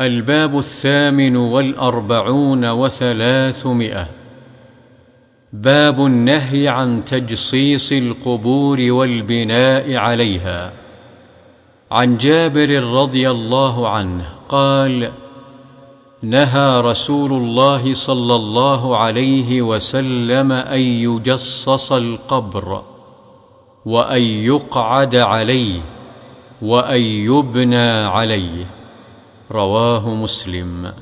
الباب الثامن والأربعون وثلاثمائة. باب النهي عن تجصيص القبور والبناء عليها. عن جابر رضي الله عنه قال نهى رسول الله صلى الله عليه وسلم أن يجصص القبر وأن يقعد عليه وأن يبنى عليه. رواه مسلم.